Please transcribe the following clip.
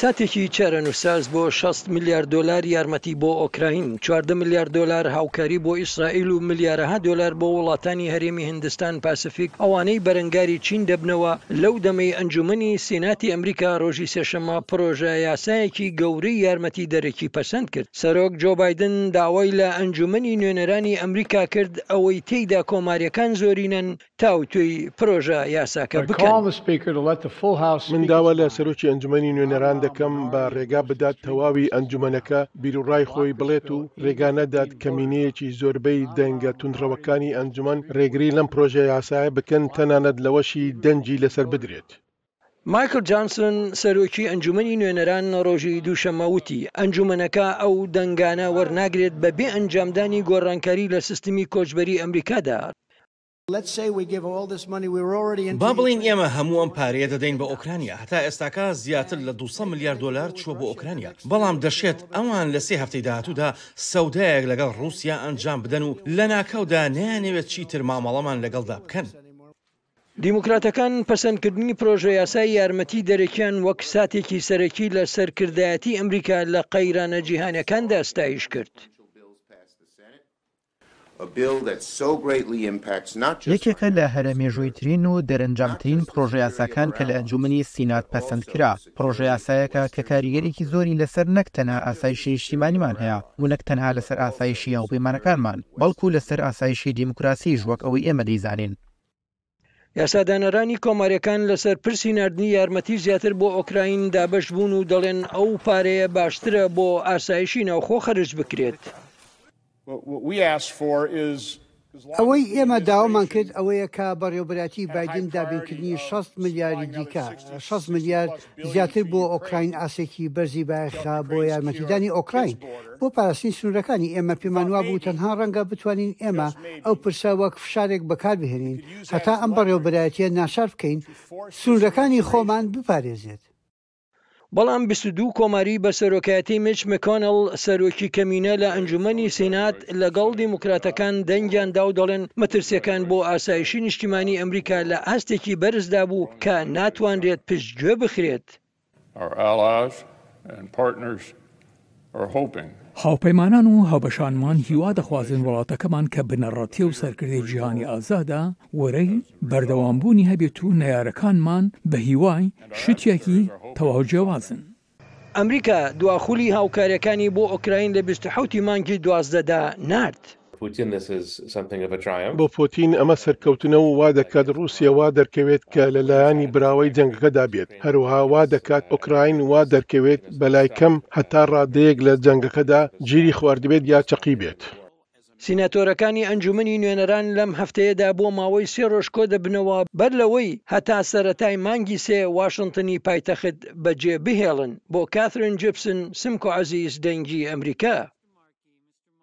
ساتێکی چارەنووسساز بۆ شەست ملیار دۆلار یارمەتی بۆ ئۆکراین، چواردە ملیار دۆلار هاوکاری بۆ ئیسرائیل و ملیارەها دۆلار بۆ وڵاتانی هەرێمی هندستان پاسفیک ئەوانەی بەرەنگاری چین دەبنەوە لەو دەمەی ئەنجومەنی سیناتی ئەمریکا ڕۆژی سێشەممە پڕۆژە یاسایەکی گەورەی یارمەتی دەرەکی پەسەند کرد سەرۆک جۆ بایدن داوای لە ئەنجومەنی نوێنەرانی ئەمریکا کرد ئەوەی تێیدا کۆماریەکان زۆرینەن تاوتوێی پرۆژە یاساکە بکەن. من داوا لە سەرۆکی ئەنجومەنی نوێنەران دەکەم بە رێگا بدات تەواوی ئەنجومەنەکە بیروڕای خۆی بڵێت و رێگا نەدات کەمینەیەکی زۆربەی دەنگە توندڕەوەکانی ئەنجومەن رێگری لەم پرۆژە یاسایە بکەن تەنانەت لەوەشی دەنگی لەسەر بدرێت. مایکل جانسن سەرۆکی ئەنجومەنی نوێنەران رۆژی دووشەممە وتی ئەنجومەنەکە ئەو دەنگانە وەرناگرێت بەبێ ئەنجامدانی گۆڕانکاری لە سیستمی کۆچبەری ئەمریکادا. با بڵێین ئێمە هەموو ئەم پارەیە دەدەین بە ئۆکرانیا، هەتا ئێستاکە زیاتر لە دوو سەد ملیار دۆلار چووە بۆ ئۆکرانیا، بەڵام دەشێت ئەوان لە سێ هەفتەی داهاتوودا سەودایەک لەگەڵ ڕووسیا ئەنجام بدەن و لەناکاودا نەیانەوێت چیتر مامەڵەمان لەگەڵدا بکەن. دیموکراتەکان پەسەندکردنی پرۆژەیاسای یارمەتی دەرەکییان وەک ساتێکی سەرەکی لە سەرکردایەتی ئەمریکا لە قەیرانە جیهانییەکاندا ستایش کرد. یەکێکە لە هەرە مێژوویترین و دەرەنجامترین پڕۆژەیاساکان کە لە ئەنجوومەنی سینات پەسەند کرا، پڕۆژەیاسایەکە کە کاریگەریی زۆری لەسەر نەک تەنها ئاسایشی نیشتیمانیمان هەیە و نەک تەنها لەسەر ئاسایشی هاوپەیمانەکانمان، بەڵکو لەسەر ئاسایشی دیموکراسیش وەک ئەوەی ئێمە دەیزانین. یاسادانەرانی کۆماریەکان لەسەر پرسی ناردنی یارمەتی زیاتر بۆ ئۆکراین دابەش بوون و دەڵێن ئەو پارەیە باشترە بۆ ئاسایشی ناوخۆ خەرج بکرێت. ئەوەی ئێمە داوامان کرد ئەوەیە کە بەڕێوەبەرایەتی بایدن دابینکردنی شەست ملیاری دیکە، شەست ملیار زیاتر بۆ ئۆکراین ئاستێکی بەرزی بایەخە بۆ یارمەتیدانی ئۆکراین بۆ پاراستنی سنوورەکانی ئێمە پێمان وابوو تەنها ڕەنگە بتوانین ئێمە ئەو پرسە وەک فشارێک بەکاربهێنین هەتا ئەم بەڕێوەبەرایەتیە ناچار بکەین سنوورەکانی خۆمان بپارێزێت. بەڵام بیست و دوو کۆماری بە سەرۆکایەتی میچ مکۆنڵ سەرۆکی کەمینە لە ئەنجومەنی سینات، دەکات لەگەڵ دیموکراتەکان دەنگیان دا و دەڵێن مەترسییەکان بۆ ئاسایشی نیشتیمانی ئەمریکا لە ئاستێکی بەرزدا بوو کە ناتوانرێت پشتگوێ بخرێت. هاوپەیمانان و هاوبەشانمان هیوا دەخوازن وڵاتەکەمان کە بنەڕەتییە و سەرکردەی جیهانی ئازادە، ورەی بەردەوامبوونی هەبێت و نەیارەکانمان بەهیوای شتێکی تەواو جیاوازن. ئەمریکا دواخولی هاوکارییەکانی بۆ ئۆکراین لە بیست و حەوت ی مانگی دوازدە دا نارد. بۆ پۆتین ئەمە سەرکەوتنە و وا دەکات ڕووسیە وا دەرکەوێت کە لە لایەنی براوەی جەنگەکەدا بێت، هەروەها وا دەکات ئۆکراین وا دەرکەوێت بەلای کەم هەتا ڕادەیەک لە جەنگەکەدا گیری خواردبێت یا چەقیبێت. سیناتۆرەکانی ئەنجومەنی نوێنەران لەم هەفتەیەدا بۆ ماوەی سێ رۆژ کۆدەبنەوە بەر لەوەی هەتا سەرەتای مانگی سێ واشنتنی پایتەخت بەجێبهێڵن بۆ کاثرین جیپسن سمکۆ عەزیز دەنگی ئەمریکا.